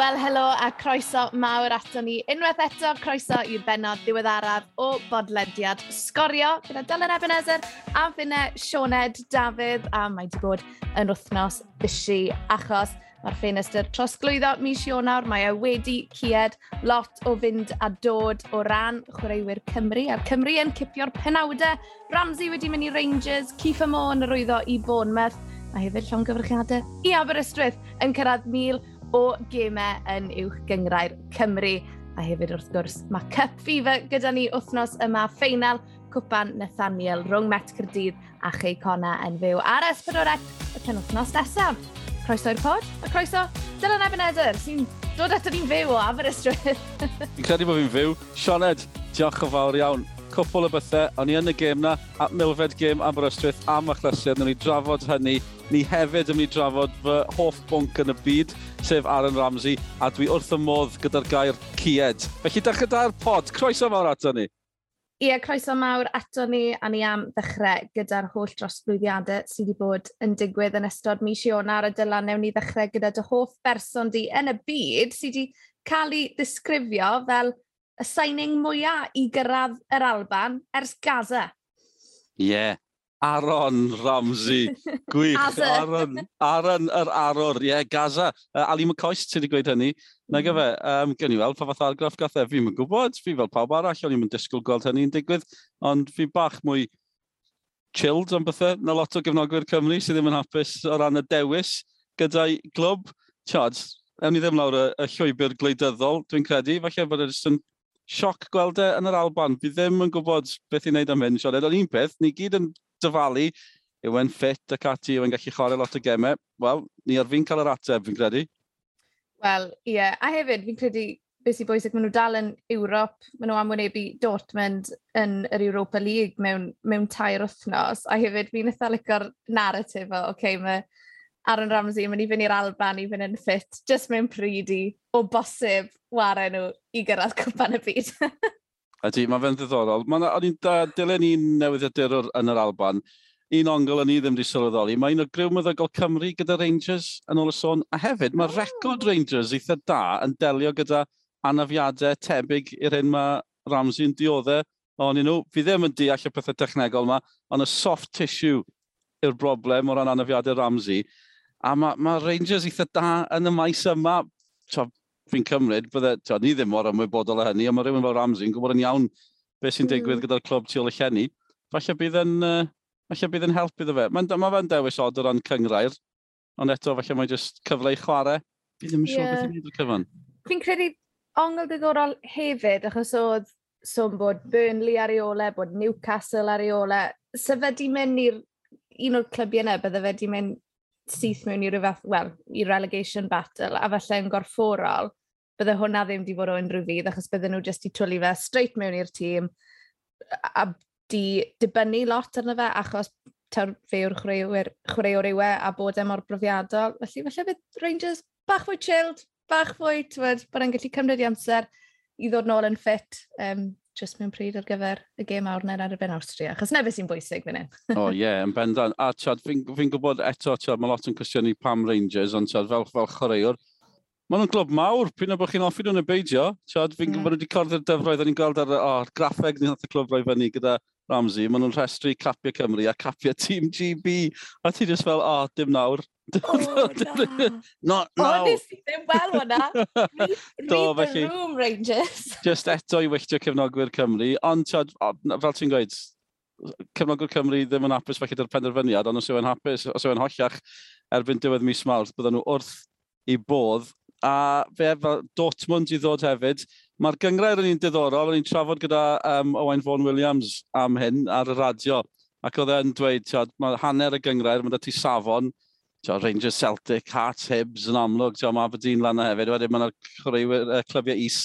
Wel, helo a croeso mawr ato ni unwaith eto, croeso i'r benod ddiweddaraf o bodlediad sgorio gyda Dylan Ebenezer a fyne Sioned Dafydd a mae wedi bod yn wythnos bysi achos Mae'r ffenestr trosglwyddo mis Ionawr, mae e wedi cied lot o fynd a dod o ran chwaraewyr Cymru. A'r Cymru yn cipio'r penawdau. Ramsey wedi mynd i Rangers, Ciffa Môn yr wyddo i Bournemouth. a hefyd llongyfrchiadau i Aberystwyth yn cyrraedd 1000 o gemau yn uwch gyngrair Cymru. A hefyd wrth gwrs, mae Cup Fever gyda ni wythnos yma ffeinal cwpan Nathaniel rhwng Met Cyrdydd a Chei Cona yn fyw ar S4C y penwthnos nesaf. Croeso i'r pod, a croeso Dylan Ebenezer sy'n dod ato ni'n fyw o Aberystwyth. Fi'n credu bod fi'n fyw. Sioned, diolch yn fawr iawn cwpl o bethau, o'n i yn y gêm na, at Milfed Gym Aberystwyth am y chlysur, ni drafod hynny. Ni hefyd yn mynd i drafod fy hoff bwnc yn y byd, sef Aaron Ramsey, a dwi wrth y modd gyda'r gair cied. Felly dach gyda'r pod, croeso mawr ato ni. Ie, croeso mawr ato ni, a ni am ddechrau gyda'r holl drosglwyddiadau sydd wedi bod yn digwydd yn ystod mis Ionar a dylan newn ni ddechrau gyda dy hoff berson di yn y byd sydd wedi cael ei ddisgrifio fel y signing mwyaf i gyrraedd yr Alban ers Gaza. Ie, yeah. Aaron Ramsey. Gwych. Aaron, Aaron yr arwr. Ie, yeah, Gaza. Uh, Ali McCoys, ti wedi gweud hynny. Mm. Na gyfe, um, gen i weld pa fath argraff gath e. Fi'n gwybod, fi fel pawb arall, o'n i'n disgwyl gweld hynny'n digwydd, ond fi bach mwy chilled am bethau. Na lot o gefnogwyr Cymru sydd ddim yn hapus o ran y dewis gyda'i glwb. Charles, ewn ni ddim lawr y, y llwybr gwleidyddol, dwi'n credu. Falle bod e yr ystyn sioc gweld e yn yr Alban. Fi ddim yn gwybod beth i wneud am hyn, Sioned. Ond un peth, ni gyd yn dyfalu, yw e'n ffit ac ati, yw e'n gallu chwarae lot o gemau. Wel, ni ar fi'n cael yr ateb, fi'n credu. Wel, ie. Yeah. A hefyd, fi'n credu beth sy'n bwysig, maen nhw dal yn Ewrop, maen nhw am wynebu Dortmund yn yr Europa League mewn, mewn tair wythnos, a hefyd fi'n eitha licor narratif o, oce, okay, mae Aaron Ramsey yn mynd i fynd i'r Alban i fynd yn ffit, just mewn pryd i o bosib wario nhw i gyrraedd cwpan y byd. Ydy, mae fe'n ddiddorol. O'n i'n dilyn un newyddiadur yn yr Alban, un ongl yn i ddim wedi sylweddoli. Mae un o griw meddygol Cymru gyda Rangers yn ôl y sôn, a hefyd mae record Rangers eitha da yn delio gyda anafiadau tebyg i'r hyn mae Ramsey yn dioddau o'n nhw. Fi ddim yn deall y pethau technegol yma, ond y soft tissue yw'r broblem o ran anafiadau Ramsey. A mae ma Rangers eitha da yn y maes yma. Fi'n cymryd, bydde, twa, ni ddim mor ymwybodol o hynny, ond mae rhywun fel Ramsey yn gwybod yn iawn beth sy'n hmm. digwydd mm. gyda'r clwb tu ôl y llenni. Falle bydd yn, uh, falle bydd yn help iddo fe. Mae'n ma fe'n dewis od o ran cyngrair, ond eto falle mae'n just cyfle i chwarae. Fi ddim yn siŵr beth i'n gwneud o'r cyfan. Fi'n credu ongl diddorol hefyd, achos oedd sôn bod Burnley ar ei ole, bod Newcastle ar ei ole. Sa fe di mynd i'r un o'r clybiau yna, bydde fe di mynd syth mewn i rhywbeth, well, i relegation battle, a falle yn gorfforol, bydde hwnna ddim wedi bod o unrhyw fydd, achos bydde nhw jyst i twli fe straight mewn i'r tîm, a di dibynnu lot arno fe, achos taw fe yw'r chwaraewr yw e, a bod e mor brofiadol. Felly, falle bydd Rangers bach fwy chilled, bach fwy, bod e'n gallu cymryd i amser i ddod nôl yn ffit. Um, just mewn pryd ar gyfer y gêm awr neu'r arben Austria, achos nefyd sy'n bwysig fan hyn. o ie, yeah, yn bendant. A tiad, fi'n fi gwybod eto, tiad, mae lot yn cwestiynu pam Rangers, ond tiad, fel, fel chwaraewr, maen nhw'n glwb mawr, pyn o bod chi'n offi nhw'n y beidio. Tiad, fi'n hmm. gwybod wedi cordio'r dyfroedd, o'n i'n gweld ar oh, graffeg ni'n hath y clwb roi fyny gyda Ramsey, maen nhw'n rhestru capiau Cymru a capiau tîm GB, a ti just fel, o, oh, dim nawr, Oh, na. no, no. Honestly, ddim wel hwnna. Read, read the room, Rangers. Just eto i wylltio cefnogwyr Cymru. Ond, tiod, fel ti'n gweud, cefnogwyr Cymru ddim yn hapus felly dy'r penderfyniad, ond os yw'n hapus, os yw'n hollach, erbyn diwedd mis Mawrth, bydden nhw wrth i bodd. A fe fel Dortmund i ddod hefyd, mae'r gyngrair yn un diddorol, yn un trafod gyda um, Owain Vaughan Williams am hyn ar y radio. Ac oedd e'n dweud, tiod, mae hanner y gyngrair, mae ti safon, Tio, Rangers Celtic, Hearts, Hibs yn amlwg, tio, mae Aberdeen lan hefyd, wedyn mae'n chwaraewyr uh, clybiau is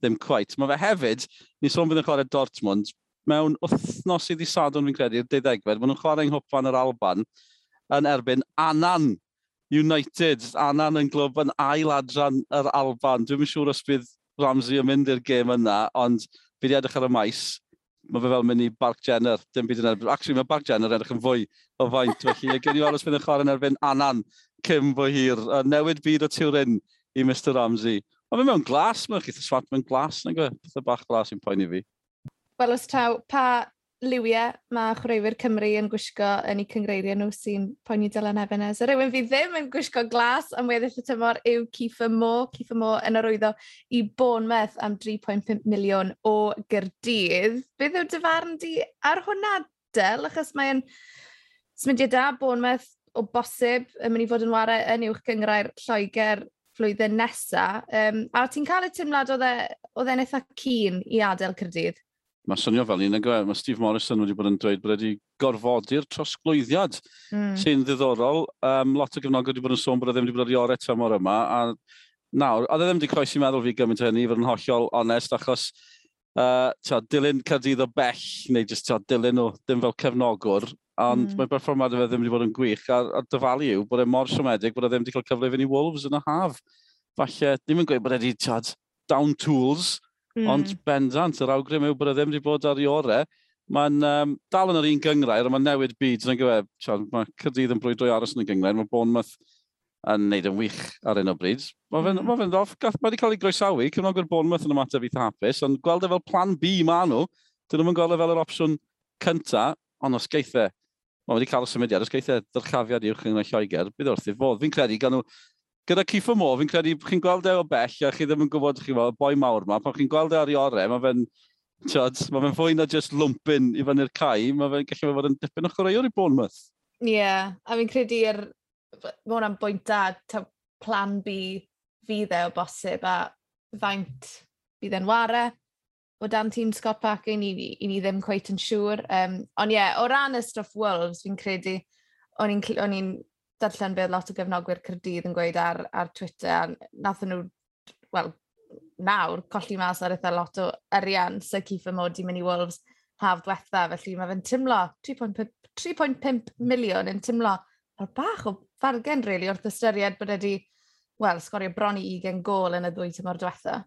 ddim cwaith. Mae fe hefyd, ni sôn fydd yn chwarae Dortmund, mewn wythnos i ddisadwn fi'n credu'r deuddegfed, maen nhw'n chwarae yng Nghwpan yr Alban yn erbyn Anan United. Anan yn glwb yn ail adran yr Alban. Dwi'n siŵr os bydd Ramsey yn mynd i'r gêm yna, ond fi wedi edrych ar y maes mae fe fel mynd i Bark Jenner, dim byd yn erbyn. Actually, mae Bark Jenner edrych yn fwy o faint, felly gen i aros fynd yn chwarae yn erbyn Anan, Cym fwy hir, a newid byd o Turin i Mr Ramsey. Ond fe mewn glas, mae'n chith y swart mewn glas, nag yw? E? Pethau bach glas i'n poeni fi. Wel, os taw, pa liwiau mae chwaraewyr Cymru yn gwisgo yn eu cyngreiriau nhw sy'n poeni Dylan Evans. Yr rhywun fi ddim yn gwisgo glas am weddill y tymor yw Cifa Mo. Cifa Mo yn arwyddo i Bournemouth am 3.5 miliwn o gyrdydd. Beth yw dyfarn di ar hwnna, Del? Achos mae'n smydiau da Bournemouth o bosib yn mynd i fod yn warau yn uwch gyngrau'r Lloegr flwyddyn nesaf. Um, a ti'n cael y tymlad oedd e, e'n eitha cyn i adael Cyrdydd? Mae swnio fel un, yw, e? mae Steve Morrison wedi bod yn dweud bod wedi gorfodi'r trosglwyddiad, mm. sy'n ddiddorol. Um, lot o gyfnogau wedi bod yn sôn bod e ddim wedi bod ar iorau tymor yma, a nawr, a ddim wedi croesi meddwl fi gymaint o hynny, fod yn hollol onest, achos uh, ta, dilyn cadydd o bell, neu jyst tia, dilyn o ddim fel cefnogwr, ond mm. mae performad fe ddim wedi bod yn gwych, a, a dyfalu yw bod e mor siomedig bod e ddim wedi cael cyfle i fynd i Wolves yn y haf. Falle, ddim yn gweud bod e wedi down tools, Mm. Ond hmm. bendant, yr awgrym yw bod e ddim wedi bod ar ei orau. Mae'n um, dal yn yr un gyngrair, a mae'n newid byd. Yn gyfer, mae Cyrdydd yn brwydro i aros yn y gyngrair. Mae Bournemouth yn neud yn wych ar un o bryd. Mae fe'n mm. ma fe ddoff, mae wedi cael ei groesawu, cefnogwyr Bournemouth yn ymateb eitha hapus, ond gweld e fel plan B maen nhw, dyn nhw'n gweld e fel yr opsiwn cynta, ond os geithau, e, mae wedi cael y symudiad, os geithau e dyrchafiad i'w chyngor Lloegr, bydd e wrth i fod. Fi'n credu gan nhw gyda Cifo Mo, fi'n credu, chi'n gweld e o bell, a chi ddim yn gwybod, chi'n gweld boi mawr ma, pan chi'n gweld e ar ei orau, mae fe'n, tiod, mae fe'n fwy na just lwmpyn i fyny'r cae, mae fe'n gallu fe fod yn dipyn o chwaraewr i Bournemouth. Ie, yeah, a fi'n credu er, mae hwnna'n bwynt da, plan B fydd e o bosib, a faint bydd e'n ware, o dan tîm Scott Parker, i ni, i ni ddim cweith yn siŵr. Um, ond ie, yeah, o ran y Stuff Wolves, fi'n credu, o'n i'n darllen beth lot o gefnogwyr Cyrdydd yn gweud ar, ar Twitter, a nathon nhw, wel, nawr, colli mas ar eitha lot o arian sy'n Cifa Mod i mynd i Wolves haf diwetha, felly mae fe'n tymlo 3.5 miliwn yn tymlo ar bach o fargen, really, wrth ystyried bod wedi, wel, sgorio bron i 20 gol yn y ddwy tymor diwetha.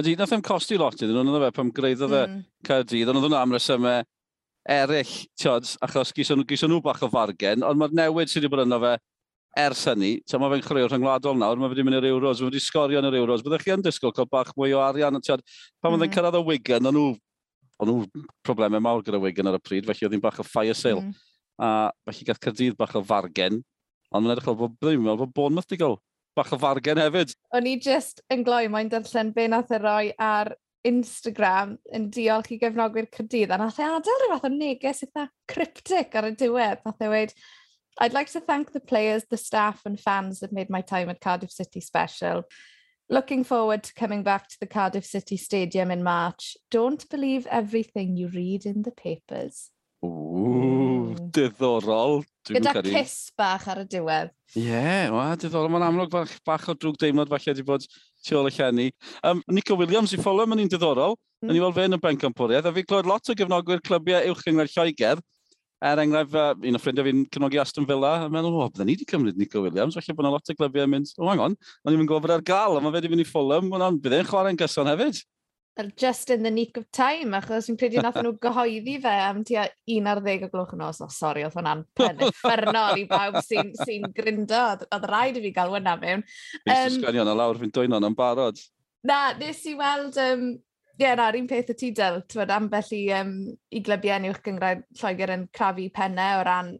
Ydy, nath e'n costi lot iddyn nhw, nid e pam greiddo fe mm. Caerdydd, ond oedd hwnna am resymau eraill, tiod, achos gyson, gyson nhw bach o fargen, ond mae'r newid sydd wedi bod yno fe ers hynny, so mae fe'n chreu'r rhyngwladol nawr, mae wedi mynd i'r Euros, mae wedi sgorio yn yr Euros, byddech chi yn disgwyl cael bach mwy o arian, tiod, pan mm -hmm. cyrraedd o Wigan, ond nhw, ond nhw problemau mawr gyda Wigan ar y pryd, felly oedd hi'n bach o fire sale, mm. a felly gath Cyrdydd bach o fargen, ond mae'n edrych fel bod, ddim yn meddwl bod Bournemouth wedi gael bach o fargen hefyd. O'n i just yn gloi, mae'n darllen be nath y roi ar Instagram yn diolch i gefnogwyr Cydydd, a nath e adael rhyw fath o neges eitha cryptic ar y diwedd. Nath e wedi, I'd like to thank the players, the staff and fans that made my time at Cardiff City special. Looking forward to coming back to the Cardiff City Stadium in March. Don't believe everything you read in the papers. Ww, mm. diddorol. Gyda caru... kiss bach ar y diwedd. Ie, yeah, diddorol. Mae'n amlwg bach, bach o drwg deimlad falle wedi bod tu ôl y llenni. Um, Nico Williams i ffolio, mae'n un diddorol. Mm. Yn i weld fe yn y bencampwriaeth, a fi'n clywed lot o gefnogwyr clybiau uwch yng Nghymru Lloegr, er enghraifft, uh, un o ffrindiau fi'n cyfnogi Aston Villa, a meddwl, o, bydden ni wedi cymryd Nico Williams, felly bod yna lot o glybiau yn mynd, o, hang on, ond ni'n gwybod ar gael, a mae fe wedi mynd i Fulham, ond bydden chwarae'n gyson hefyd just in the nick of time, achos fi'n credu nath nhw gyhoeddi fe am tua 11 ar ddeg o glwch yn os. O, sori, oedd hwnna'n pen effernol i bawb sy'n sy, n, grindo. Oedd rhaid i fi gael hwnna mewn. Fi'n um, sgwennu hwnna lawr, fi'n dwyno hwnna'n barod. Na, nes i weld... Um, Ie, yeah, na'r un peth y ti dyl, ti'n ambell i, um, i glybiau uwch gyngrair Lloegr yn crafu pennau o ran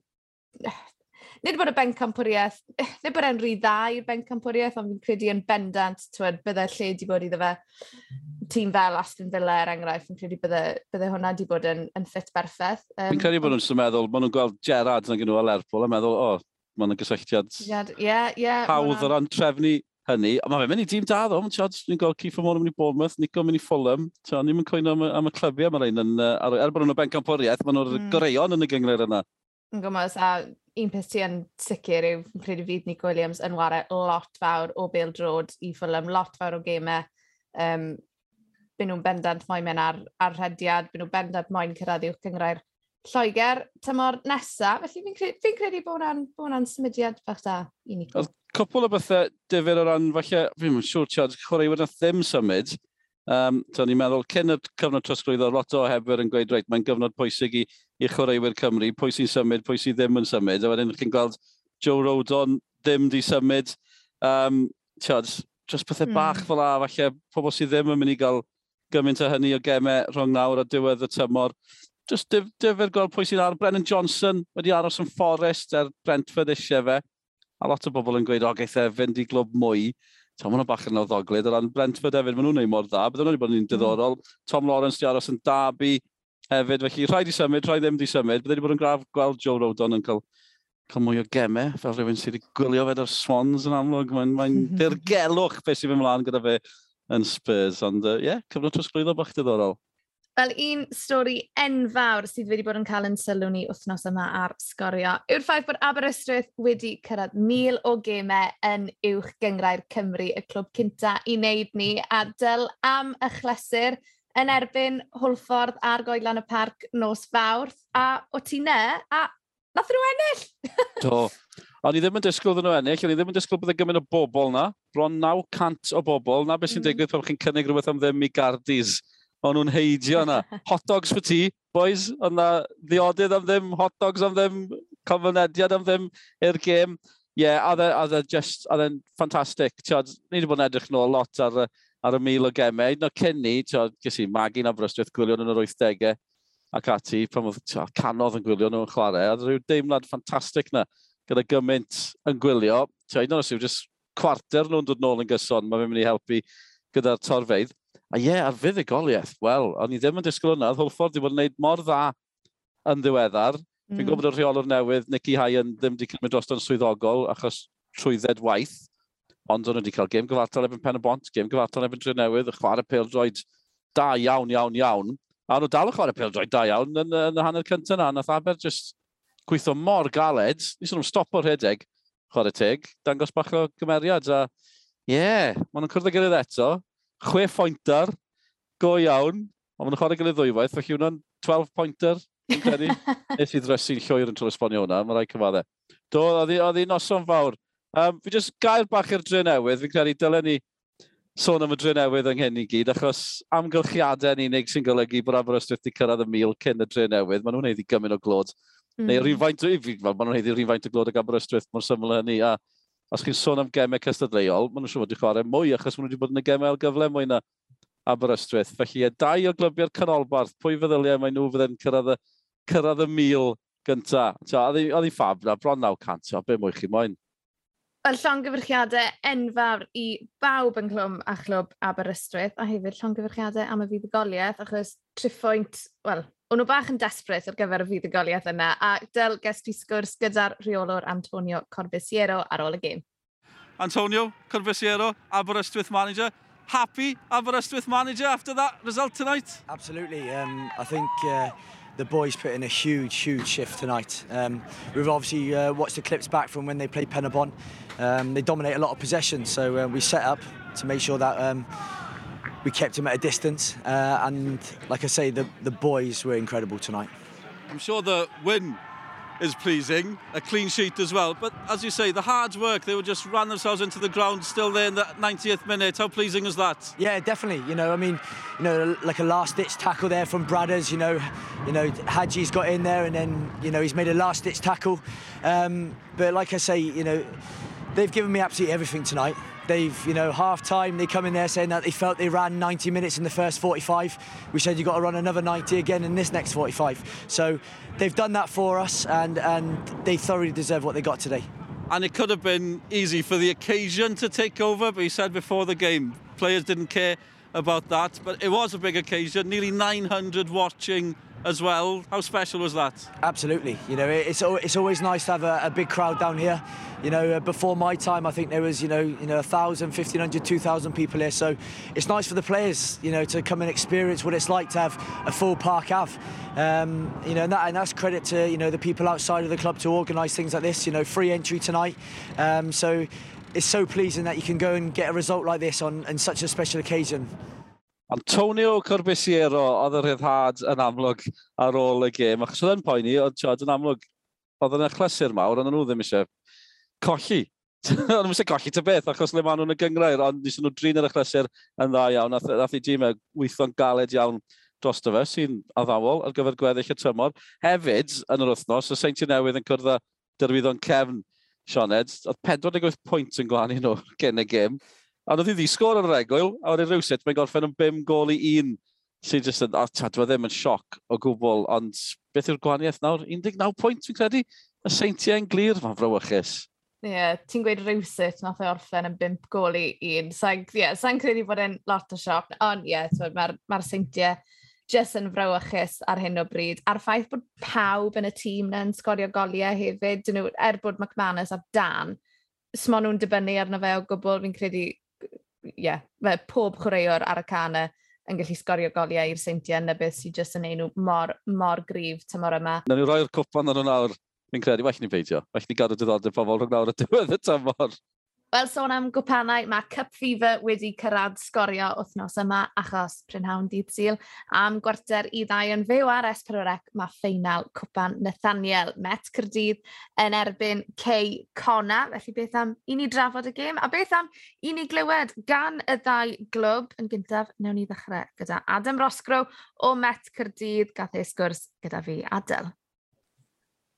nid bod y bencampwriaeth, eh, nid bod e'n rhy dda i'r bencampwriaeth, ond fi'n credu yn bendant, twyd, bydde lle di bod iddo fe tîm fel Aston Villa er enghraifft, fi'n credu bydde, bydde hwnna di bod yn, yn ffit berffaith. Um, fi'n credu bod nhw'n meddwl, maen nhw'n gweld Gerard yn gynnu o Lerpwl, a meddwl, o, oh, maen nhw'n gysylltiad yeah, yeah, hawdd o ran trefnu hynny. Ond mae fe'n mynd i dîm da ddo. Mae'n siarad, ni'n gweld Keith Amon yn mynd i Bournemouth, Nico mynd i Fulham. Ni'n mynd coen am, am y clybiau mae'r ein yn... Er bod nhw'n ben bencampwriaeth, maen nhw'n mm. goreion yn y gyngred yna. Yn gwmwys, a un peth ti yn sicr yw, fi'n credu fydd Nick Williams yn wario lot fawr o Bill Drod i Fulham, lot fawr o gemau. Um, byn nhw'n bendant moyn mynd ar, ar rhediad, byn nhw'n bendant moyn cyrraedd i'w cyngrair Lloegr tymor nesaf, felly fi'n credu, fi credu bod hwnna'n symudiad bach da i ni. Oedd cwpl o bethau dyfyd o ran, falle, fi'n siŵr tiad, chwarae wedi ddim symud. Um, Ta'n ni'n meddwl, cyn y cyfnod trosglwyddo, lot o hefyd yn gweud, reit, mae'n gyfnod pwysig i i chwaraewyr Cymru, pwy sy'n symud, pwy sy'n ddim yn symud. A wedyn chi'n gweld Joe Rodon ddim di symud. Um, tiod, just pethau mm. bach fel a, falle pobl sydd ddim yn mynd i gael gymaint o hynny o gemau rhwng nawr a diwedd y tymor. Just dyf, dyfod gweld pwy sy'n ar. Brennan Johnson wedi aros yn Forest er Brentford eisiau fe. A lot o bobl yn gweud, o, geith e fynd i glwb mwy. Tom mae'n bach yn o ddoglydd. O ran Brentford hefyd, maen nhw'n neud mor dda. Byddwn nhw'n bod yn hmm. diddorol. Mm. Tom Lawrence di aros yn Derby hefyd. Felly rhaid i symud, rhaid ddim di symud. Bydde wedi bod yn graf gweld Joe Rodon yn cael, cael mwy o gemau, fel rhywun sydd wedi gwylio fe ar Swans yn amlwg. Mae'n mae mhm. dirgelwch beth sy'n mynd mlaen gyda fe yn Spurs. Ond ie, uh, yeah, cyfnod trosglwyddo bach diddorol. Wel, un stori enfawr sydd wedi bod yn cael yn sylw ni wythnos yma ar sgorio yw'r ffaith bod Aberystwyth wedi cyrraedd mil o gemau yn uwch gyngrau'r Cymru, y clwb cynta i wneud ni, a dyl am y chlesur yn erbyn Hwlffordd ar Goedlan y Parc nos fawrth, a o ti ne, a nath nhw ennill. Do. O'n i ddim yn disgwyl ddyn nhw ennill, o'n i ddim yn disgwyl bydd y gymaint o bobl na, bron 900 o bobl, na beth sy'n mm. digwydd pan chi'n cynnig rhywbeth am ddim i gardis. O'n nhw'n heidio yna. hot dogs for ti, boys, o'n na ddiodydd am ddim, hot dogs am ddim, confynediad am ddim i'r gêm. Ie, yeah, a dde just, a dde'n e ffantastig. Ni wedi bod yn edrych nôl lot ar ar y mil o gemau. No, cyn ni, ges i magu Aberystwyth brystwyth gwylio yn yr 80au ac ati, pan oedd canodd yn gwylio nhw'n chwarae. A rhyw deimlad ffantastig na gyda gymaint yn gwylio. Ti'n un o'n os yw, jyst cwarter nhw'n dod nôl yn gyson, mae'n mynd i helpu gyda'r torfeidd. A ie, yeah, ar fuddugoliaeth, wel, o'n i ddim yn disgwyl hwnna, Hwlffordd wedi bod yn gwneud mor dda yn ddiweddar. Mm. Fi'n gwybod bod y rheolwr newydd, Nicky Hyan, ddim wedi cymryd drosto'n swyddogol achos trwydded waith ond o'n wedi cael gêm gyfartal efo'n pen y bont, gêm gyfartal efo'n dre newydd, y chwarae peldroed da iawn, iawn, iawn. A nhw dal y chwarae peldroed da iawn yn, yn y hanner cyntaf yna, nath Aber just gweithio mor galed, nes nhw'n stop o'r rhedeg, chwarae teg, dangos bach o gymeriad, a ie, yeah, maen nhw'n cwrdd y gilydd eto, chwe phointer, go iawn, ond maen nhw'n chwarae gilydd ddwywaith, felly hwnna'n 12 pointer, Nes i ddresu'n llwyr yn trwy'r esbonio hwnna, mae rai cyfaddau. Do, oedd hi'n noson fawr. Um, fi jyst gael bach i'r dre newydd, fi'n credu dylen ni sôn am y dre newydd Nghyn i gyd, achos amgylchiadau yn unig sy'n golygu bod Aberystwyth wedi cyrraedd y mil cyn y dre newydd, maen nhw'n neud i gymryd o glod. Mm. Neu rhywfaint maen nhw'n heiddi rhywfaint o glod ag Aberystwyth, mor syml hynny. A os chi'n sôn am gemau cystadleuol, maen nhw'n siŵr wedi chwarae mwy, achos maen nhw wedi bod yn y gemau gyfle mwy na Aberystwyth. Felly, e, dau o glybiau'r canolbarth, pwy feddyliau mae nhw fydde'n cyrraedd, y, cyrraedd y mil gyntaf. Oedd hi'n ffab na, bron 900, be mwy chi moyn? Wel, llongyfrchiadau enfawr i bawb yn clwm a chlwb Aberystwyth, a hefyd llongyfrchiadau am y fuddugoliaeth, achos triffwynt, wel, o'n nhw bach yn desbryd ar gyfer y fuddugoliaeth yna, a del gest i sgwrs gyda'r rheolwr Antonio Corbisiero ar ôl y gêm. Antonio Corbisiero, Aberystwyth manager, happy Aberystwyth manager after that result tonight? Absolutely, um, I think... Uh... the boys put in a huge, huge shift tonight. Um, we've obviously uh, watched the clips back from when they played Penabon. Um, they dominate a lot of possession, so uh, we set up to make sure that um, we kept him at a distance. Uh, and like I say, the, the boys were incredible tonight. I'm sure the win is pleasing, a clean sheet as well. But as you say, the hard work, they would just run themselves into the ground still there in the 90th minute. How pleasing is that? Yeah, definitely. You know, I mean, you know, like a last-ditch tackle there from Bradders. You know, you know, Hadji's got in there and then you know he's made a last-ditch tackle. Um, but like I say, you know, they've given me absolutely everything tonight. They've, you know, half time, they come in there saying that they felt they ran 90 minutes in the first 45. We said you've got to run another 90 again in this next 45. So they've done that for us and, and they thoroughly deserve what they got today. And it could have been easy for the occasion to take over, but he said before the game, players didn't care about that. But it was a big occasion, nearly 900 watching as well. How special was that? Absolutely. You know, it's it's always nice to have a, a big crowd down here. You know, uh, before my time, I think there was, you know, you know, 1,000, 1,500, 2,000 people here. So it's nice for the players, you know, to come and experience what it's like to have a full park have. Um, you know, and, that, and that's credit to, you know, the people outside of the club to organise things like this. You know, free entry tonight. Um, so it's so pleasing that you can go and get a result like this on, on such a special occasion. Antonio Corbisiero oedd y rhyddhad yn amlwg ar ôl y gêm, achos oedd yn poeni, oedd Jod yn amlwg, oedd yn achlysur mawr, ond nhw ddim eisiau colli. Ond ddim eisiau colli ty beth, achos le maen nhw'n y gyngrair, ond nes nhw drin yr achlysur yn dda iawn, nath, nath i dîm weithio'n galed iawn dros dy fe, sy'n addawol ar gyfer gweddill y tymor. Hefyd, yn yr wythnos, y Seinti Newydd yn cwrdd â dyrwyddo'n cefn Sioned, oedd 48 pwynt yn glan nhw gen y gym. A oedd hi'n sgor o'r regwyl, a oedd hi'n rhywsit, mae'n gorffen yn 5 gol i 1. Lly jyst yn, o tad, e ddim yn sioc o gwbl, ond beth yw'r gwahaniaeth nawr? 19 pwynt, fi'n credu. Y seintiau'n glir, mae'n frywychus. Ie, yeah, ti'n gweud rhywsit nath ei orffen yn 5 gol i 1. Sa'n yeah, sa credu bod e'n lot o sioc, ond ie, yeah, mae'r ma, r, ma r seintiau jyst yn frawachus ar hyn o bryd. A'r ffaith bod pawb yn y tîm na'n sgorio goliau hefyd, dyn nhw, er bod McManus a Dan, smon nhw'n dibynnu arno fe o gwbl, fi'n credu, ie, yeah, pob chwaraewr ar y canau yn gallu sgorio goliau i'r seintiau yna beth sydd jyst yn ei nhw mor, mor grif tymor yma. Na ni roi'r cwpan ar nhw nawr, fi'n credu, well ni beidio, Well ni gadw diddordeb pobl rhwng nawr y diwedd y tymor. Wel, sôn am gwpanau, mae Cup Fever wedi cyrraedd sgorio wythnos yma achos Prynhawn Dydd Sil. Am gwarter i ddau yn fyw ar Esperorec, mae ffeinal cwpan Nathaniel Met Cyrdydd yn erbyn Cey Cona. Felly beth am i ni drafod y gêm, a beth am i ni glywed gan y ddau glwb. Yn gyntaf, newn ni ddechrau gyda Adam Rosgrow o Met Cyrdydd. Gath ei sgwrs gyda fi, Adel.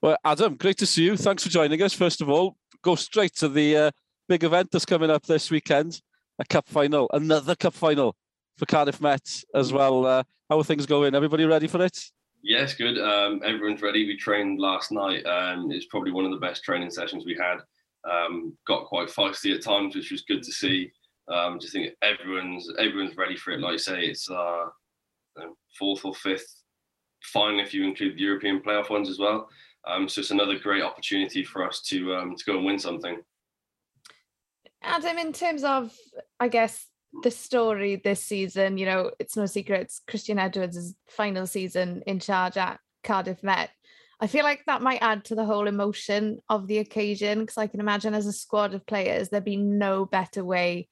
Well, Adam, great to see you. Thanks for joining us, first of all. Go straight to the uh, big event that's coming up this weekend, a cup final, another cup final for Cardiff Met as well. Uh, how are things going? Everybody ready for it? Yes, good. Um, everyone's ready. We trained last night. Um, it's probably one of the best training sessions we had. Um, got quite feisty at times, which was good to see. Um, just think everyone's everyone's ready for it. Like I say, it's uh, fourth or fifth final if you include the European playoff ones as well. Um, so it's another great opportunity for us to um, to go and win something. Adam, in terms of, I guess, the story this season, you know, it's no secret it's Christian Edwards' final season in charge at Cardiff Met. I feel like that might add to the whole emotion of the occasion because I can imagine as a squad of players, there'd be no better way,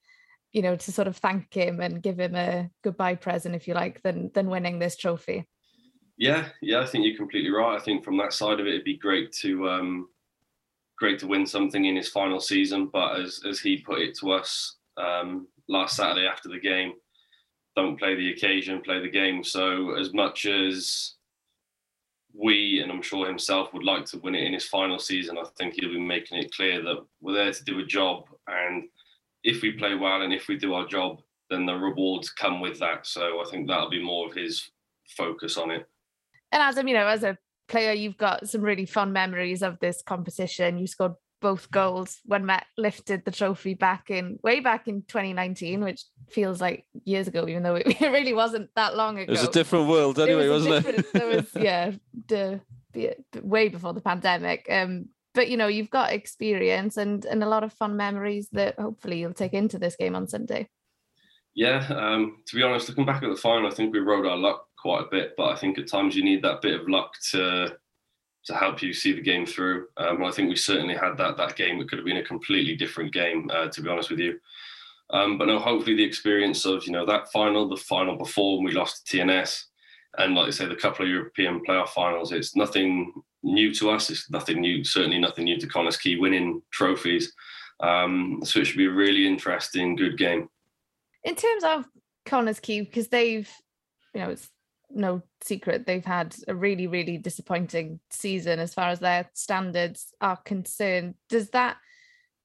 you know, to sort of thank him and give him a goodbye present, if you like, than than winning this trophy. Yeah, yeah, I think you're completely right. I think from that side of it, it'd be great to um, great to win something in his final season. But as as he put it to us um, last Saturday after the game, don't play the occasion, play the game. So as much as we and I'm sure himself would like to win it in his final season, I think he'll be making it clear that we're there to do a job, and if we play well and if we do our job, then the rewards come with that. So I think that'll be more of his focus on it. And Adam, you know, as a player, you've got some really fond memories of this competition. You scored both goals when Met lifted the trophy back in way back in 2019, which feels like years ago, even though it, really wasn't that long ago. It was a different world anyway, it was not it? There was, yeah, the, the, way before the pandemic. Um, but you know, you've got experience and and a lot of fun memories that hopefully you'll take into this game on Sunday. Yeah, um, to be honest, looking back at the final, I think we rode our luck quite a bit, but I think at times you need that bit of luck to to help you see the game through. Um, I think we certainly had that that game. It could have been a completely different game, uh, to be honest with you. Um, but no, hopefully the experience of you know that final, the final before when we lost to TNS, and like I say, the couple of European playoff finals, it's nothing new to us. It's nothing new, certainly nothing new to Connors Key winning trophies. Um, so it should be a really interesting, good game. In terms of Connors Key, because they've, you know, it's no secret they've had a really really disappointing season as far as their standards are concerned. Does that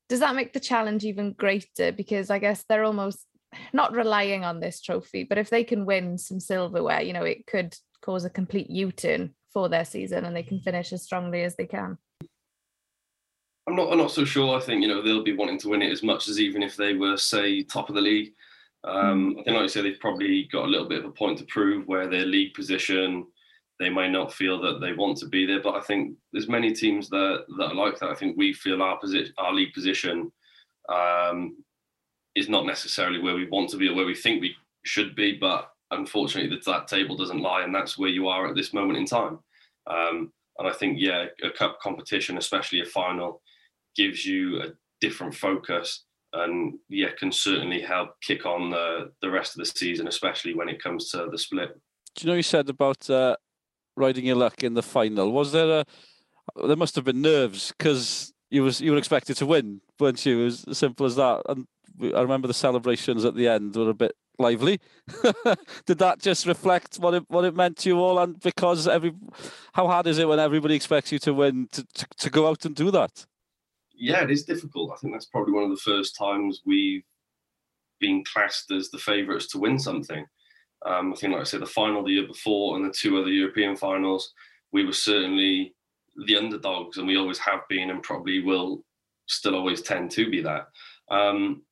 does that make the challenge even greater? Because i guess they're almost not relying on this trophy but if they can win some silverware you know it could cause a complete u-turn for their season and they can finish as strongly as they can. I'm not i'm not so sure. I think you know they'll be wanting to win it as much as even if they were say top of the league um, I think, like you said, they've probably got a little bit of a point to prove where their league position. They may not feel that they want to be there, but I think there's many teams that that are like that. I think we feel our position, our league position, um, is not necessarily where we want to be or where we think we should be. But unfortunately, that, that table doesn't lie, and that's where you are at this moment in time. Um, and I think, yeah, a cup competition, especially a final, gives you a different focus and yeah, can certainly help kick on the, the rest of the season, especially when it comes to the split. Do you know you said about uh, riding your luck in the final? Was there a there must have been nerves because you was you were expected to win, weren't you? It was as simple as that. And I remember the celebrations at the end were a bit lively. Did that just reflect what it what it meant to you all? And because every how hard is it when everybody expects you to win to, to, to go out and do that? Yeah, it is difficult. I think that's probably one of the first times we've been classed as the favourites to win something. Um, I think, like I said, the final the year before and the two other European finals, we were certainly the underdogs, and we always have been, and probably will still always tend to be that. Um,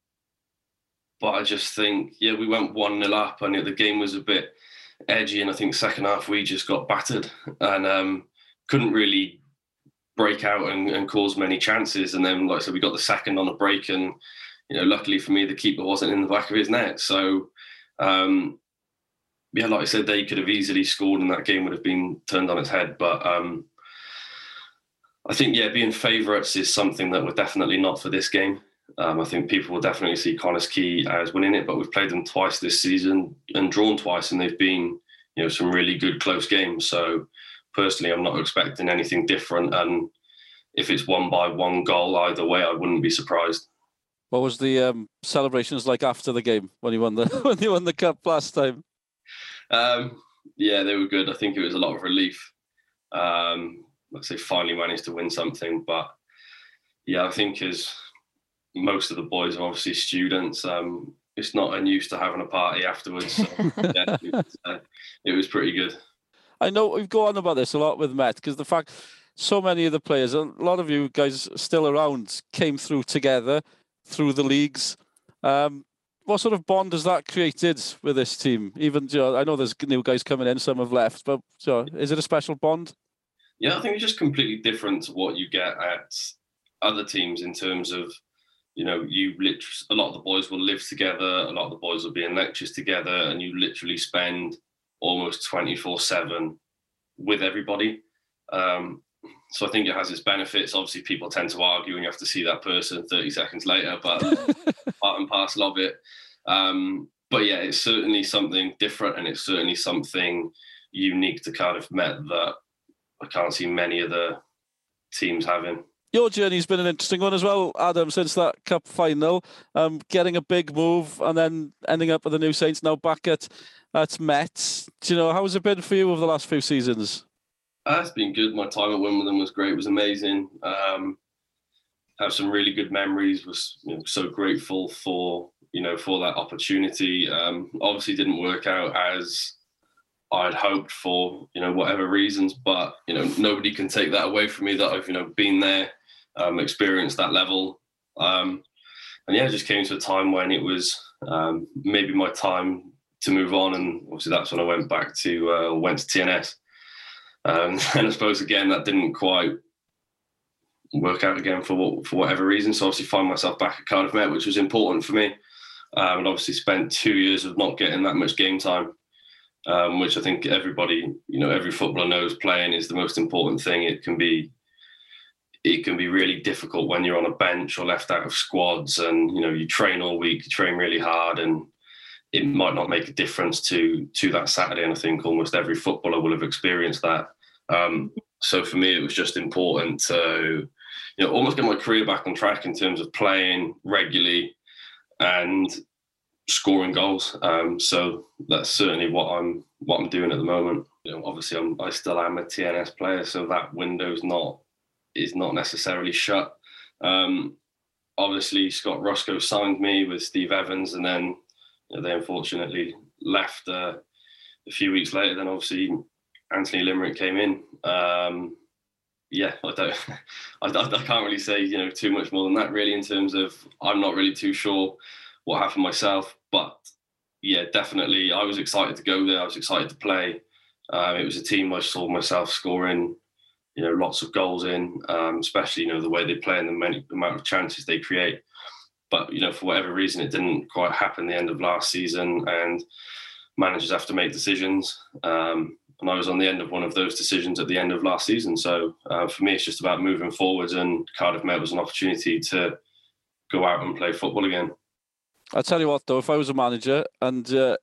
but I just think, yeah, we went one nil up, and the game was a bit edgy, and I think second half we just got battered and um, couldn't really break out and, and, cause many chances. And then, like I said, we got the second on a break, and you know, luckily for me, the keeper wasn't in the back of his net. So, um, yeah, like I said, they could have easily scored, and that game would have been turned on its head. But um, I think, yeah, being favourites is something that we're definitely not for this game. Um, I think people will definitely see Connah's Quay as winning it, but we've played them twice this season and drawn twice, and they've been, you know, some really good close games. So personally, I'm not expecting anything different. And if it's one by one goal either way, I wouldn't be surprised. What was the um, celebrations like after the game when you won the when you won the cup last time? Um, yeah, they were good. I think it was a lot of relief. Um, let's say finally managed to win something, but yeah, I think as most of the boys are obviously students, um, it's not unused to having a party afterwards. So, yeah, it, was, uh, it was pretty good. I know we've gone on about this a lot with Met because the fact so many of the players, a lot of you guys still around, came through together through the leagues. Um, what sort of bond has that created with this team? Even you know, I know there's new guys coming in, some have left, but so is it a special bond? Yeah, I think it's just completely different to what you get at other teams in terms of, you know, you literally a lot of the boys will live together, a lot of the boys will be in lectures together, and you literally spend almost 24 7 with everybody. Um, so I think it has its benefits. Obviously, people tend to argue and you have to see that person 30 seconds later, but part and parcel of it. Um, but yeah, it's certainly something different and it's certainly something unique to Cardiff Met that I can't see many other teams having. Your journey's been an interesting one as well, Adam, since that cup final. Um, getting a big move and then ending up with the New Saints now back at at Met. Do you know, how has it been for you over the last few seasons? Uh, it's been good. My time at Wimbledon was great. It was amazing. Um, have some really good memories. Was you know, so grateful for you know for that opportunity. Um, obviously, didn't work out as I'd hoped for you know whatever reasons, but you know nobody can take that away from me that I've you know been there, um, experienced that level, um, and yeah, just came to a time when it was um, maybe my time to move on, and obviously that's when I went back to uh, went to TNS. Um, and I suppose again that didn't quite work out again for what, for whatever reason. So obviously find myself back at Cardiff Met, which was important for me. Um, and obviously spent two years of not getting that much game time, um, which I think everybody, you know, every footballer knows playing is the most important thing. It can be it can be really difficult when you're on a bench or left out of squads and you know you train all week you train really hard and it might not make a difference to to that Saturday. And I think almost every footballer will have experienced that. Um, so for me, it was just important to, you know, almost get my career back on track in terms of playing regularly and scoring goals. Um, so that's certainly what I'm what I'm doing at the moment. You know, obviously, I'm, I still am a TNS player, so that window's not is not necessarily shut. Um, obviously, Scott Roscoe signed me with Steve Evans, and then they unfortunately left uh, a few weeks later. Then obviously Anthony Limerick came in. Um, yeah, I don't, I, I, can't really say you know too much more than that really in terms of I'm not really too sure what happened myself, but yeah, definitely I was excited to go there. I was excited to play. Um, it was a team I saw myself scoring, you know, lots of goals in, um, especially you know the way they play and the many amount of chances they create. But you know for whatever reason it didn't quite happen the end of last season and managers have to make decisions um, and I was on the end of one of those decisions at the end of last season. So uh, for me it's just about moving forwards and Cardiff Met was an opportunity to go out and play football again. I'll tell you what though if I was a manager and uh,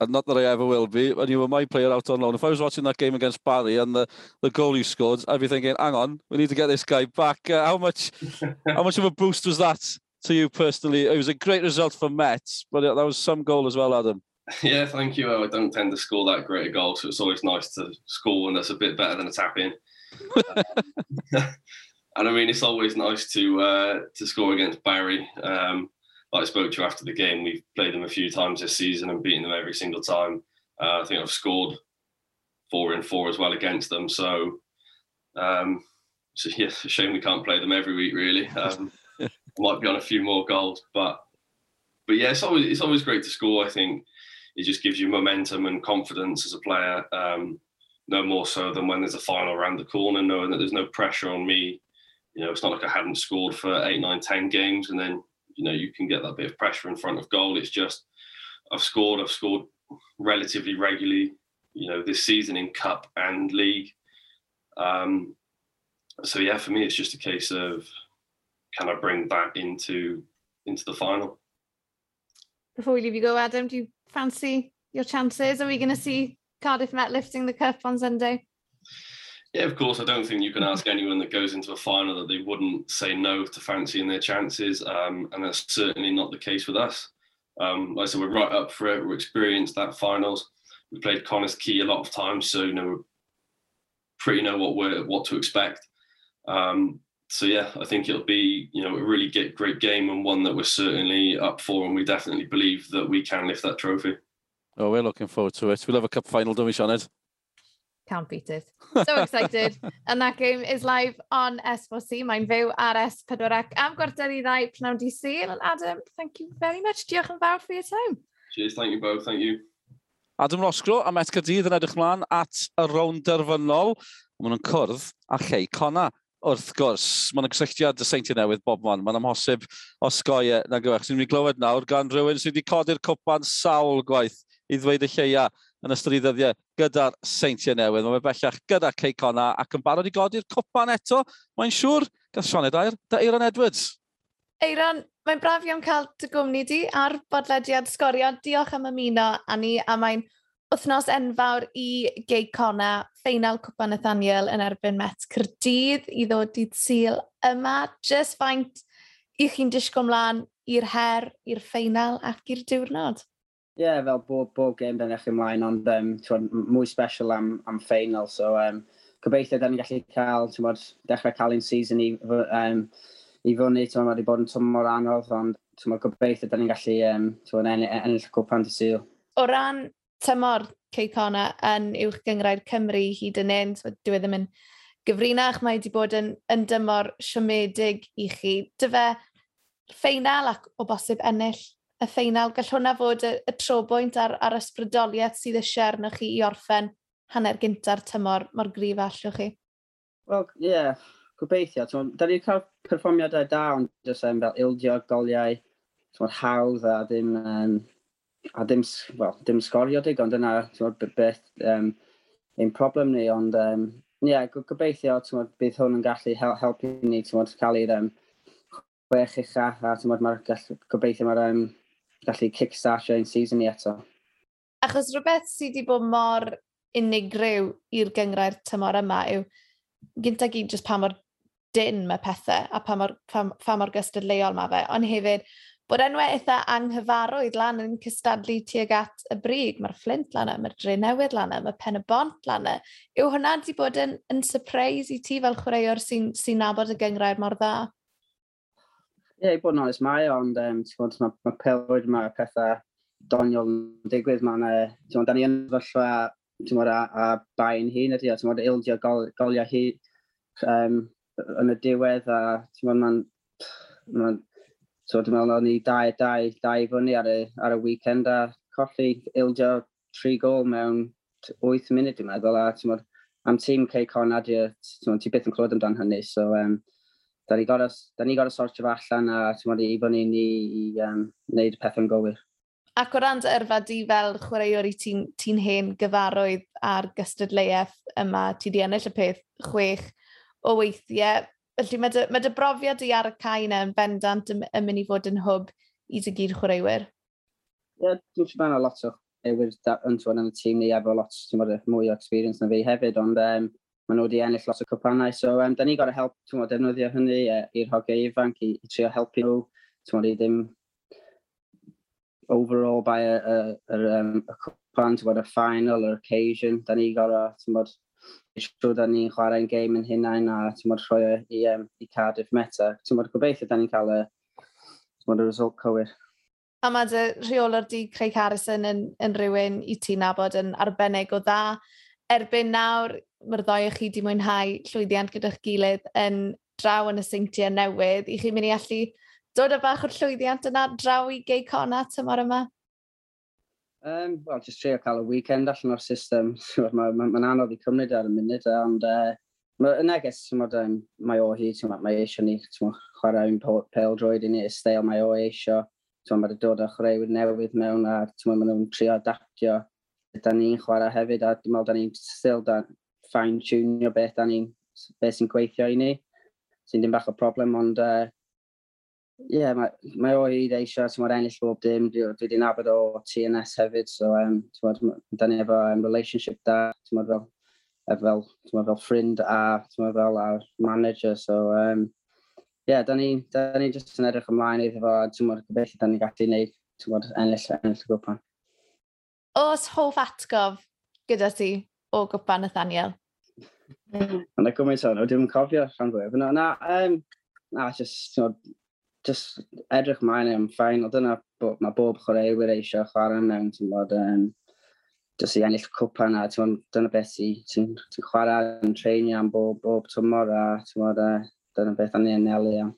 and not that I ever will be, when you were my player out on loan, if I was watching that game against Barry and the, the goal you scored, I'd be thinking, hang on, we need to get this guy back. Uh, how much how much of a boost was that to you personally. It was a great result for Mets, but that was some goal as well, Adam. Yeah, thank you. I don't tend to score that great a goal, so it's always nice to score one that's a bit better than a tap in. and I mean, it's always nice to uh, to score against Barry. Um, I spoke to you after the game, we've played them a few times this season and beaten them every single time. Uh, I think I've scored four in four as well against them. So, um, so yeah, it's a shame we can't play them every week. Really, um, might be on a few more goals, but but yeah, it's always it's always great to score. I think it just gives you momentum and confidence as a player. Um, no more so than when there's a final around the corner, knowing that there's no pressure on me. You know, it's not like I hadn't scored for eight, nine, ten games, and then you know you can get that bit of pressure in front of goal. It's just I've scored, I've scored relatively regularly. You know, this season in cup and league. Um, so yeah, for me, it's just a case of can I bring that into into the final. Before we leave you go, Adam, do you fancy your chances? Are we going to see Cardiff Met lifting the cup on Sunday? Yeah, of course. I don't think you can ask anyone that goes into a final that they wouldn't say no to fancying their chances, um, and that's certainly not the case with us. Um, like I said, we're right up for it. We're experienced at finals. We played Connah's Key a lot of times, so you know, pretty know what we're what to expect. Um, so yeah, I think it'll be you know a really get, great game and one that we're certainly up for, and we definitely believe that we can lift that trophy. Oh, we're looking forward to it. We'll have a cup final, don't we, Sianed? Can't beat it. So excited. and that game is live on S4C. Mae'n fyw ar S4C am gwrta'r i ddau pnawn di syl. Adam, thank you very much. Diolch yn fawr for your time. Cheers, thank you both, thank you. Adam Rosgro a Met Cadydd yn edrych mlaen at y rown derfynol. Mae nhw'n cwrdd a chei cona wrth gwrs, mae'n gysylltiad y seintiau newydd bob man, mae'n amhosib osgoi e na gywech. Sy'n mynd i glywed nawr gan rhywun sydd wedi codi'r cwpan sawl gwaith i ddweud y lleia yn ystod i ddyddiau gyda'r seintiau newydd. Mae'n bellach gyda Ceicona ac yn barod i godi'r cwpan eto. Mae'n siŵr, gath Sioned Air, da Eiron Edwards. Eiron, mae'n braf iawn cael dy gwmni di ar bodlediad sgorio. Diolch am ymuno, Ani, a mae'n wythnos enfawr i Geicona, ffeinal Cwpa Nathaniel yn erbyn Met Cyrdydd i ddod dydd syl yma. Just faint i chi'n disgo mlaen i'r her, i'r ffeinal ac i'r diwrnod. Ie, yeah, fel bob, bob game dyn eich ymlaen, ond um, mwy special am, am ffeinal, so um, gobeithio dyn ni'n gallu cael, twod, dechrau cael un season i, um, i fyny, twod, mae wedi bod yn tymor anodd, ond twod, gobeithio dyn ni'n gallu um, twod, ennill cwpan dy syl. O ran tymor Ceicona yn uwch gyngrair Cymru hyd yn un, dwi e ddim yn gyfrinach, mae wedi bod yn, yn dymor siomedig i chi. Dy fe, ffeinal ac o bosib ennill y ffeinal, gall hwnna fod y, y trobwynt ar, ar ysbrydoliaeth sydd eisiau arnoch chi i orffen hanner gynta'r tymor mor grif allwch chi? Wel, ie, yeah, gobeithio. So, da ni'n cael perfformiadau da, ond jyst um, fel ildio goliau so, hawdd a ddim, um, a ddim, well, dim sgorio digon, dyna so, beth um, ein problem ni, ond um, ie, yeah, gobeithio tywod, bydd hwn yn gallu hel helpu ni tywod, cael i'r um, chwech ucha, a mae'r gobeithio mae'r um, gallu kickstart ein season ni eto. Achos rhywbeth sydd wedi bod mor unigryw i'r gyngrau'r tymor yma yw gyntaf gyd jyst pa mor dyn mae pethau a pa mor, pa, pa mor gystadleuol mae fe, ond hefyd bod enwau eitha anghyfarwydd lan yn cystadlu tuag at y brig. Mae'r Flint lan yna, mae'r Dre Newydd lan yna, mae Pen y Bont lan yna. Yw hwnna wedi bod yn, yn surprise i ti fel chwaraewr sy'n sy nabod y gyngrau'r mor dda? Ie, yeah, i bod yn onest mae, ond um, ti'n gwybod, mae, mae pelwyd mae pethau doniol yn digwydd. Mae'n, uh, ti'n gwybod, da ni yn fyllfa, a, a bain hun ydy, a ti'n gwybod, ildio gol, goliau hi um, yn y diwedd, a ti'n gwybod, mae'n, mae'n, so dwi'n meddwl, o'n i dau, dau, dau fyny ar y, ar y weekend, a colli ildio tri gol mewn 8 munud, dwi'n meddwl, a ti'n gwybod, am tîm Cey Conad, ti'n byth yn clywed amdan hynny, so, um, da ni gorau, da ni gorau sortio fe allan a ti'n i bod ni i, um, wneud pethau'n gywir. Ac o ran dy yrfa di fel chwaraewr i ti'n ti hen gyfarwydd a'r gystadleuaeth yma, ti di ennill y peth chwech o weithiau. Felly mae dy, mae dy brofiad i ar y cae yna yn bendant yn, yn mynd i fod yn hwb i dy gyd chwaraewyr. Ie, yeah, dwi'n siŵr bod lot o chwaraewyr yn y tîm ni efo lot mwy o experience na fi hefyd, ond um, maen nhw wedi ennill lot o cwpanau. So, um, da ni gorau help, ti'n defnyddio hynny uh, i'r hogei ifanc i, i trio helpu nhw. Ti'n i ddim overall by a, a, a, um, a cwpan, ti'n modd, final, yr occasion. Da ni gorau, ti'n siŵr da ni'n chwarae'n game yn hynna'n a ti'n modd rhoi e i, um, i Cardiff Meta. Ti'n modd, gobeithio da ni'n cael y, y result cywir. A mae dy rheolwr di Craig Harrison yn, yn rhywun i ti nabod yn arbennig o dda. Erbyn nawr, mae'r ddoi o chi wedi mwynhau llwyddiant gyda'ch gilydd yn draw yn y seintiau newydd. I chi mynd i allu dod y bach o'r llwyddiant yna draw i gei cona tymor yma? Um, Wel, jyst trio cael y weekend allan o'r system. Mae'n ma, ma, ma anodd i cymryd e ar y munud, ond e, uh, mae neges, um, mae o hi, mae eisiau ni chwarae un pel droed i ni, ysdeil mae o eisiau. Mae'n wedi dod â chwaraewyr newydd mewn a mae nhw'n trio adaptio. Da ni'n chwarae hefyd a dim ond da ni'n still da, fine-tunio beth da ni'n beth sy'n gweithio i ni, sy'n dim bach o problem, ond uh, yeah, mae, mae oed eisiau tymod, ennill bob dim, dwi wedi nabod o TNS hefyd, so um, tymod, da ni efo um, relationship da, tymod, fel, fel, tymod, fel ffrind a tymod, fel a manager, so um, yeah, da ni, da ni just yn edrych ymlaen iddo fo, tymod, gobeithio da ni gallu gwneud, tymod, ennill, ennill y gwpan. Os hoff atgof gyda ti o gwpan Nathaniel? Yna y gymaint o'n nhw, dim cofio rhan fwyaf. Na, na, um, na, just, you know, just edrych mlaen am ffain, o dyna mae bob chwaraewyr eisiau chwarae mewn, ti'n bod, um, just i ennill cwpa yna, ti'n dyna beth ti'n ti chwarae yn treinio am bob, bob tymor a, ti'n bod, uh, dyna beth a'n i yn nelu am.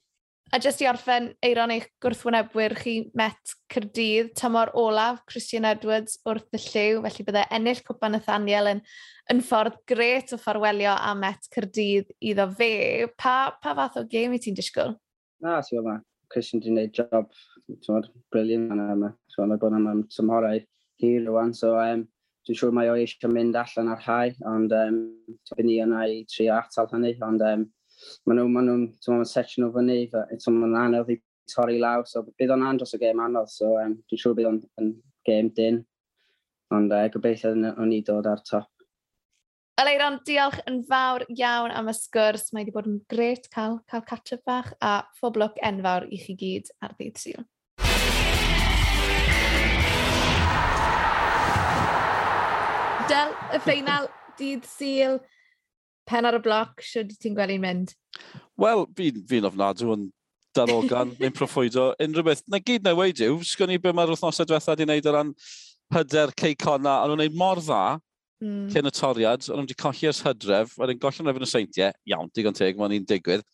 A jyst i orffen, eiron eich gwrthwynebwyr chi met Cyrdydd, tymor olaf Christian Edwards wrth y lliw, felly bydde ennill cwpan Nathaniel yn, yn ffordd gret o ffarwelio a met Cyrdydd iddo fe. Pa, pa fath o gêm i ti'n disgwyl? Na, ti'n gwybod ma. Christian di wneud job, ti'n briliant yna yma. So, mae bod yma'n tymhorau hir rwan, so um, dwi'n siŵr mae o eisiau mynd allan ar hau, ond um, ni yna i tri atal hynny, ond um, maen nhw'n ma nhw, ma nhw setio'n nhw fyny, eto maen anodd i torri law, so bydd o'n andros o gêm anodd, so um, dwi'n siŵr bydd o'n gêm dyn, ond uh, gobeithio o'n i dod ar top. Aleiron, diolch yn fawr iawn am y sgwrs. Mae wedi bod yn gret cael, cael catch bach a phoblwc enfawr i chi gyd ar ddydd syl. Del y ffeinal dydd syl pen ar y bloc, sydd ti'n gweld i'n mynd? Wel, fi'n fi ofnadw yn darogan, neu'n proffwydo, unrhyw beth. Na gyd na wedi yw, sgwn i be mae'r wythnosau diwethaf wedi wneud o ran hyder Ceicona, ond nhw'n gwneud mor dda, mm. cyn y toriad, ond nhw wedi colli ers hydref, wedyn golli'n refn y seintiau, iawn, digon teg, mae'n un digwydd.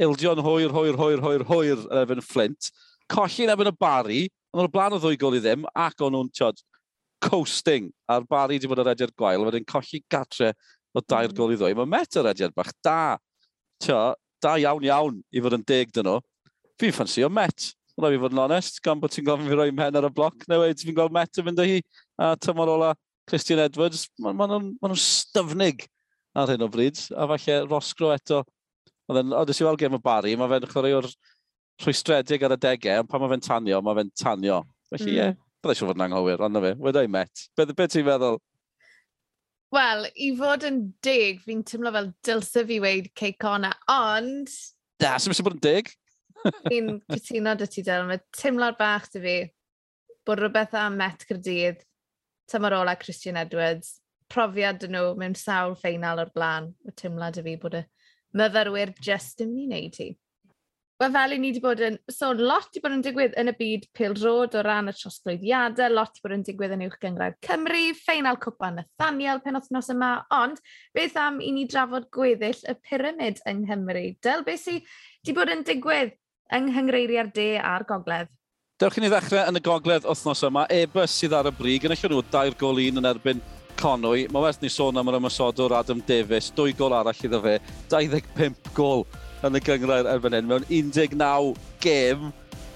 Ildio'n hwyr, hwyr, hwyr, hwyr, hwyr, yn efo'n Flint. Colli'n efo'n y bari, ond o'r blaen o ddwy gol i ddim, ac o'n nhw'n coasting, a'r bari wedi bod yr edrych gwael, wedyn colli gatre o dair gol i ddwy. Mae Met yr ediad bach da. Tio, da iawn iawn i fod yn deg dyn nhw. Fi'n ffansi o Met. Rwy'n fi fod yn onest, gan bod ti'n gofyn fi roi mhen ar y bloc, neu wedi fi'n gweld Met yn fynd o hi. A tymor ola Christian Edwards, maen ma nhw'n ma, ma, ma styfnig ar hyn o bryd. A falle Rosgro eto. Oedd Oeddes i weld gem y Barry, mae fe'n chwarae o'r rhwystredig ar y degau, ond pan mae fe'n tanio, mae fe'n tanio. Felly, hmm. ie, mm. yeah, byddai siw fod yn anghywir, ond na fe, wedai Met. Beth be ti'n meddwl? Wel, i fod yn dig, fi'n teimlo fel dylse fi weid Ceicona, ond... Da, sy'n mysio bod yn dig? fi'n cytuno dy ti dyl, mae teimlo'r bach dy fi bod rhywbeth am Met Cyrdydd, tymor ola Christian Edwards, profiad dyn nhw mewn sawl ffeinal o'r blaen, mae teimlad dy fi bod y myfyrwyr just yn mynd i wneud hi. Wel, fel i ni wedi bod yn so, lot wedi bod yn digwydd yn y byd Pil Rod o ran y trosglwyddiadau, lot wedi bod yn digwydd yn uwch gyngrair Cymru, ffeinal cwpa Nathaniel pen othnos yma, ond beth am i ni drafod gweddill y pyramid yng Nghymru? Del, beth sydd wedi bod yn digwydd yng Nghyngreiriau'r De a'r Gogledd? Dewch i ni ddechrau yn y gogledd wythnos yma. Ebus sydd ar y brig yn eisiau nhw dair gol un yn erbyn Conwy. Mae werth ni sôn am yr ymysodwr Adam Davies. Dwy gol arall iddo fe. 25 gol yn y gyngor erbyn hyn. Mewn 19 gêm,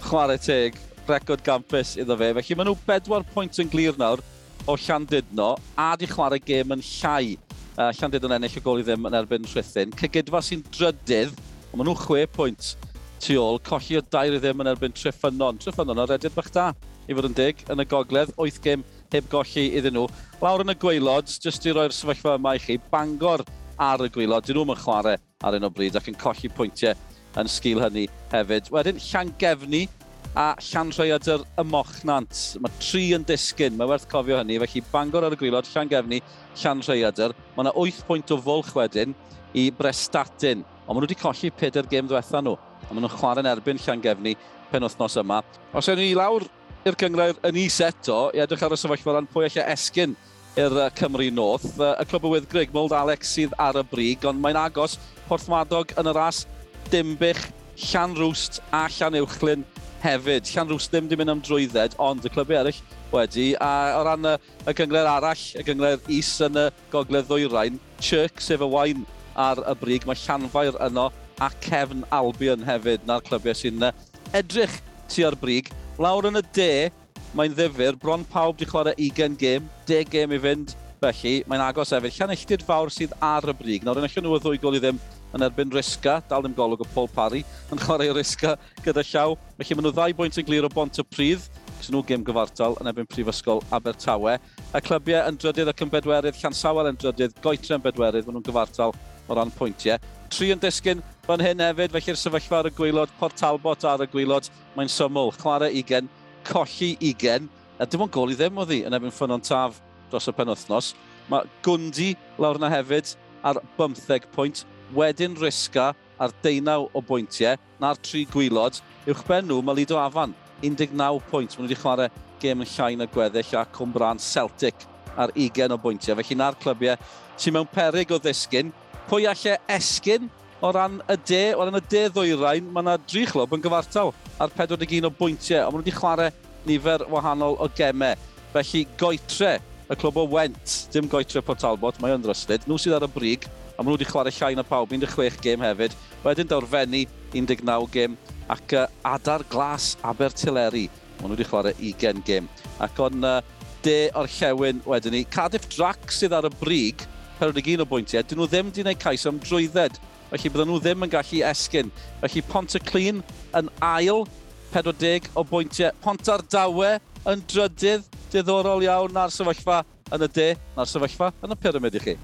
chwarae teg, record gampus iddo fe. Felly maen nhw bedwar pwynt yn glir nawr o Llandudno, a di chwarae gêm yn llai. Uh, Llandudno'n ennill y gol i ddim yn erbyn Rhythyn. Cygydfa sy'n drydydd, ond maen nhw chwe pwynt tu ôl. Colli o dair i ddim yn erbyn Tryffynon. Tryffynon o redydd bach da i fod yn dig yn y gogledd. 8 gêm heb golli iddyn nhw. Lawr yn y gweilod, jyst i roi'r sefyllfa yma i chi, Bangor ar y gwilo. Dyn nhw'n chwarae ar un o bryd ac yn colli pwyntiau yn sgil hynny hefyd. Wedyn, Llangefni a Llanrhaeadr y Mochnant. Mae tri yn disgyn, mae werth cofio hynny. Felly Bangor ar y gwylod, Llangefni, Llanrhaeadr. Mae yna 8 pwynt o fwlch wedyn i Brestatyn. Ond maen nhw wedi colli peder gêm ddiwetha nhw. A maen nhw'n chwarae yn erbyn Llangefni pen wythnos yma. Os ewn ni lawr i'r cyngreir yn is eto, i edrych ar y sefyllfa ran pwy allai esgyn i'r Cymru North. Y clwb Greg Mold Alex sydd ar y brig, ond mae'n agos Porthmadog yn y ras Dimbych, Llanrwst a Llanuwchlyn hefyd. Llanrwst ddim wedi mynd am drwydded, ond y clybau eraill wedi. A o ran y, y gyngred arall, y gyngred is yn y gogledd ddwyrain, Chirk, sef y wain ar y brig, mae Llanfair yno a Cefn Albion hefyd. Na'r clybiau sy'n edrych tu ar brig. Lawr yn y de, mae'n ddifur, bron pawb di chwarae 20 gêm, 10 gêm i fynd, felly mae'n agos efo. Llanelltid fawr sydd ar y brig. Nawr, yn allan nhw y ddwy gol i ddim yn erbyn Risca, dal ddim golwg o Paul Parry, yn chwarae Risca gyda llaw. Felly maen nhw ddau bwynt yn glir o bont y prydd, cys nhw gêm gyfartal yn erbyn Prifysgol Abertawe. Y clybiau yn drydydd ac yn bedwerydd, Llansawer yn drydydd, Goetre yn bedwerydd, maen nhw'n gyfartal o ran pwyntiau. Tri yn disgyn fan hyn hefyd, felly'r sefyllfa ar y gwylod, Port Talbot ar y gwylod, mae'n syml. Clara 20, colli 20, a dim ond gol i ddim o ddi yn ebyn ffynon taf dros y penwthnos. Mae Gwndi lawr yna hefyd ar 15 pwynt, wedyn Risga ar 19 o bwyntiau, na'r tri gwylod. Uwch ben nhw, mae Lido Afan, 19 pwynt. Mae nhw wedi chwarae gêm yn llai na gweddill a Cwmbran Celtic ar 20 o bwyntiau. Felly na'r clybiau sy'n mewn perig o ddisgyn. Pwy allai esgyn o ran y de, o ran y de ddwyrain, mae yna dri chlwb yn gyfartal ar 41 o bwyntiau, ond maen nhw wedi chwarae nifer wahanol o gemau. Felly goetre y clwb o Went, dim goetre Port Talbot, mae o'n dryslyd. Nhw sydd ar y brig, a maen nhw wedi chwarae llai na pawb, 16 gêm hefyd. Wedyn dawrfennu 19 gêm ac uh, adar glas Abertileri. Maen nhw wedi chwarae 20 gêm. Ac o'n uh, de o'r llewn wedyn ni. Cardiff Drac sydd ar y brig, 41 o bwyntiau, dyn nhw ddim wedi gwneud cais am drwydded felly bydden nhw ddim yn gallu esgyn. Felly Pont y Clun yn ail, 40 o bwyntiau. Pont ar dawe yn drydydd, diddorol iawn na'r sefyllfa yn y de, na'r sefyllfa yn y pyramid i chi.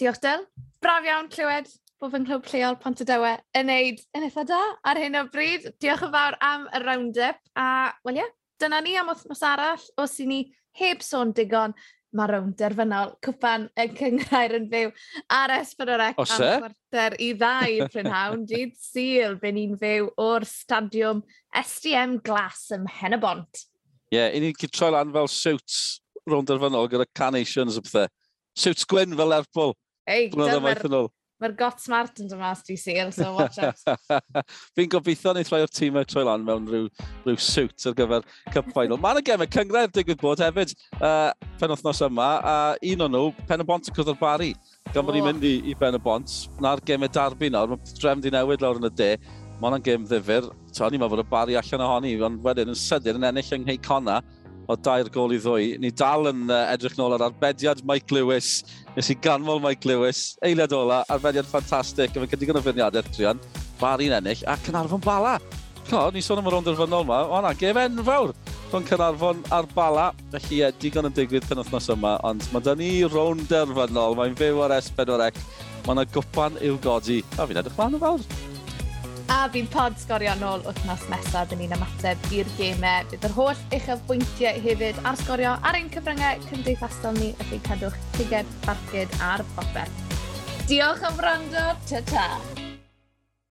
Diolch Del, braf iawn clywed bod fy nghlwb lleol Pont y Dewe yn neud yn eitha da ar hyn o bryd. Diolch yn fawr am y round-up a, wel ie, yeah, dyna ni am wythnos arall os i ni heb sôn digon mae rownd derfynol cwpan y cyngrair yn fyw ar S4C e? am chwarter i ddau prynhawn. Dyd syl byn ni'n fyw o'r stadiwm SDM Glas ym Hen y Bont. Ie, yeah, i ni'n gyd troi lan fel siwts rownd derfynol gyda carnations a pethau. Siwts gwyn fel Lerpwl. Ei, dyma'r mae'r got smart yn dyma sti sir, so watch out. Fi'n gobeithio ni rhai o'r tîm y troi lan mewn rhyw, rhyw suit ar gyfer Cup Final. Mae'n y gemau cyngredd digwydd bod hefyd uh, pen wythnos yma, a un o'n nhw, pen y bont y cwrdd bari. Gan bod ni'n mynd i, i ben y bont, na'r gemau darbu nawr, mae drefn di newid lawr yn y de. Mae hwnna'n gem ddifur. O'n i'n meddwl bod y bari allan ohoni, ond wedyn yn sydyn yn ennill yng Ngheicona o dair gol i ddwy. Ni dal yn uh, edrych nôl ar arbediad Mike Lewis. Nes i ganmol Mike Lewis, Eiliad ola, arbediad ffantastig, efo gydig yn y fyniadau trian, bar un ennill, a Cynarfon Bala. Co, ni sôn am y rond derfynol yma, o na, gef enfawr rhwng Cynarfon a'r Bala. Felly, ie, digon yn digwydd pen wythnos yma, ond mae da ni rownd derfynol. mae'n fyw ar S4C, mae yna gwpan i'w godi, a fi'n edrych mlaen yn fawr. A fi'n pod sgorio nôl wythnos nesaf. Dyn ni'n ymateb i'r gemau. Bydd yr holl eich bwyntiau hefyd ar sgorio ar ein cyfryngau cymdeithasol ni. Felly cadwch tiged, barcud a'r bopeth. Diolch am wrando. Ta-ta.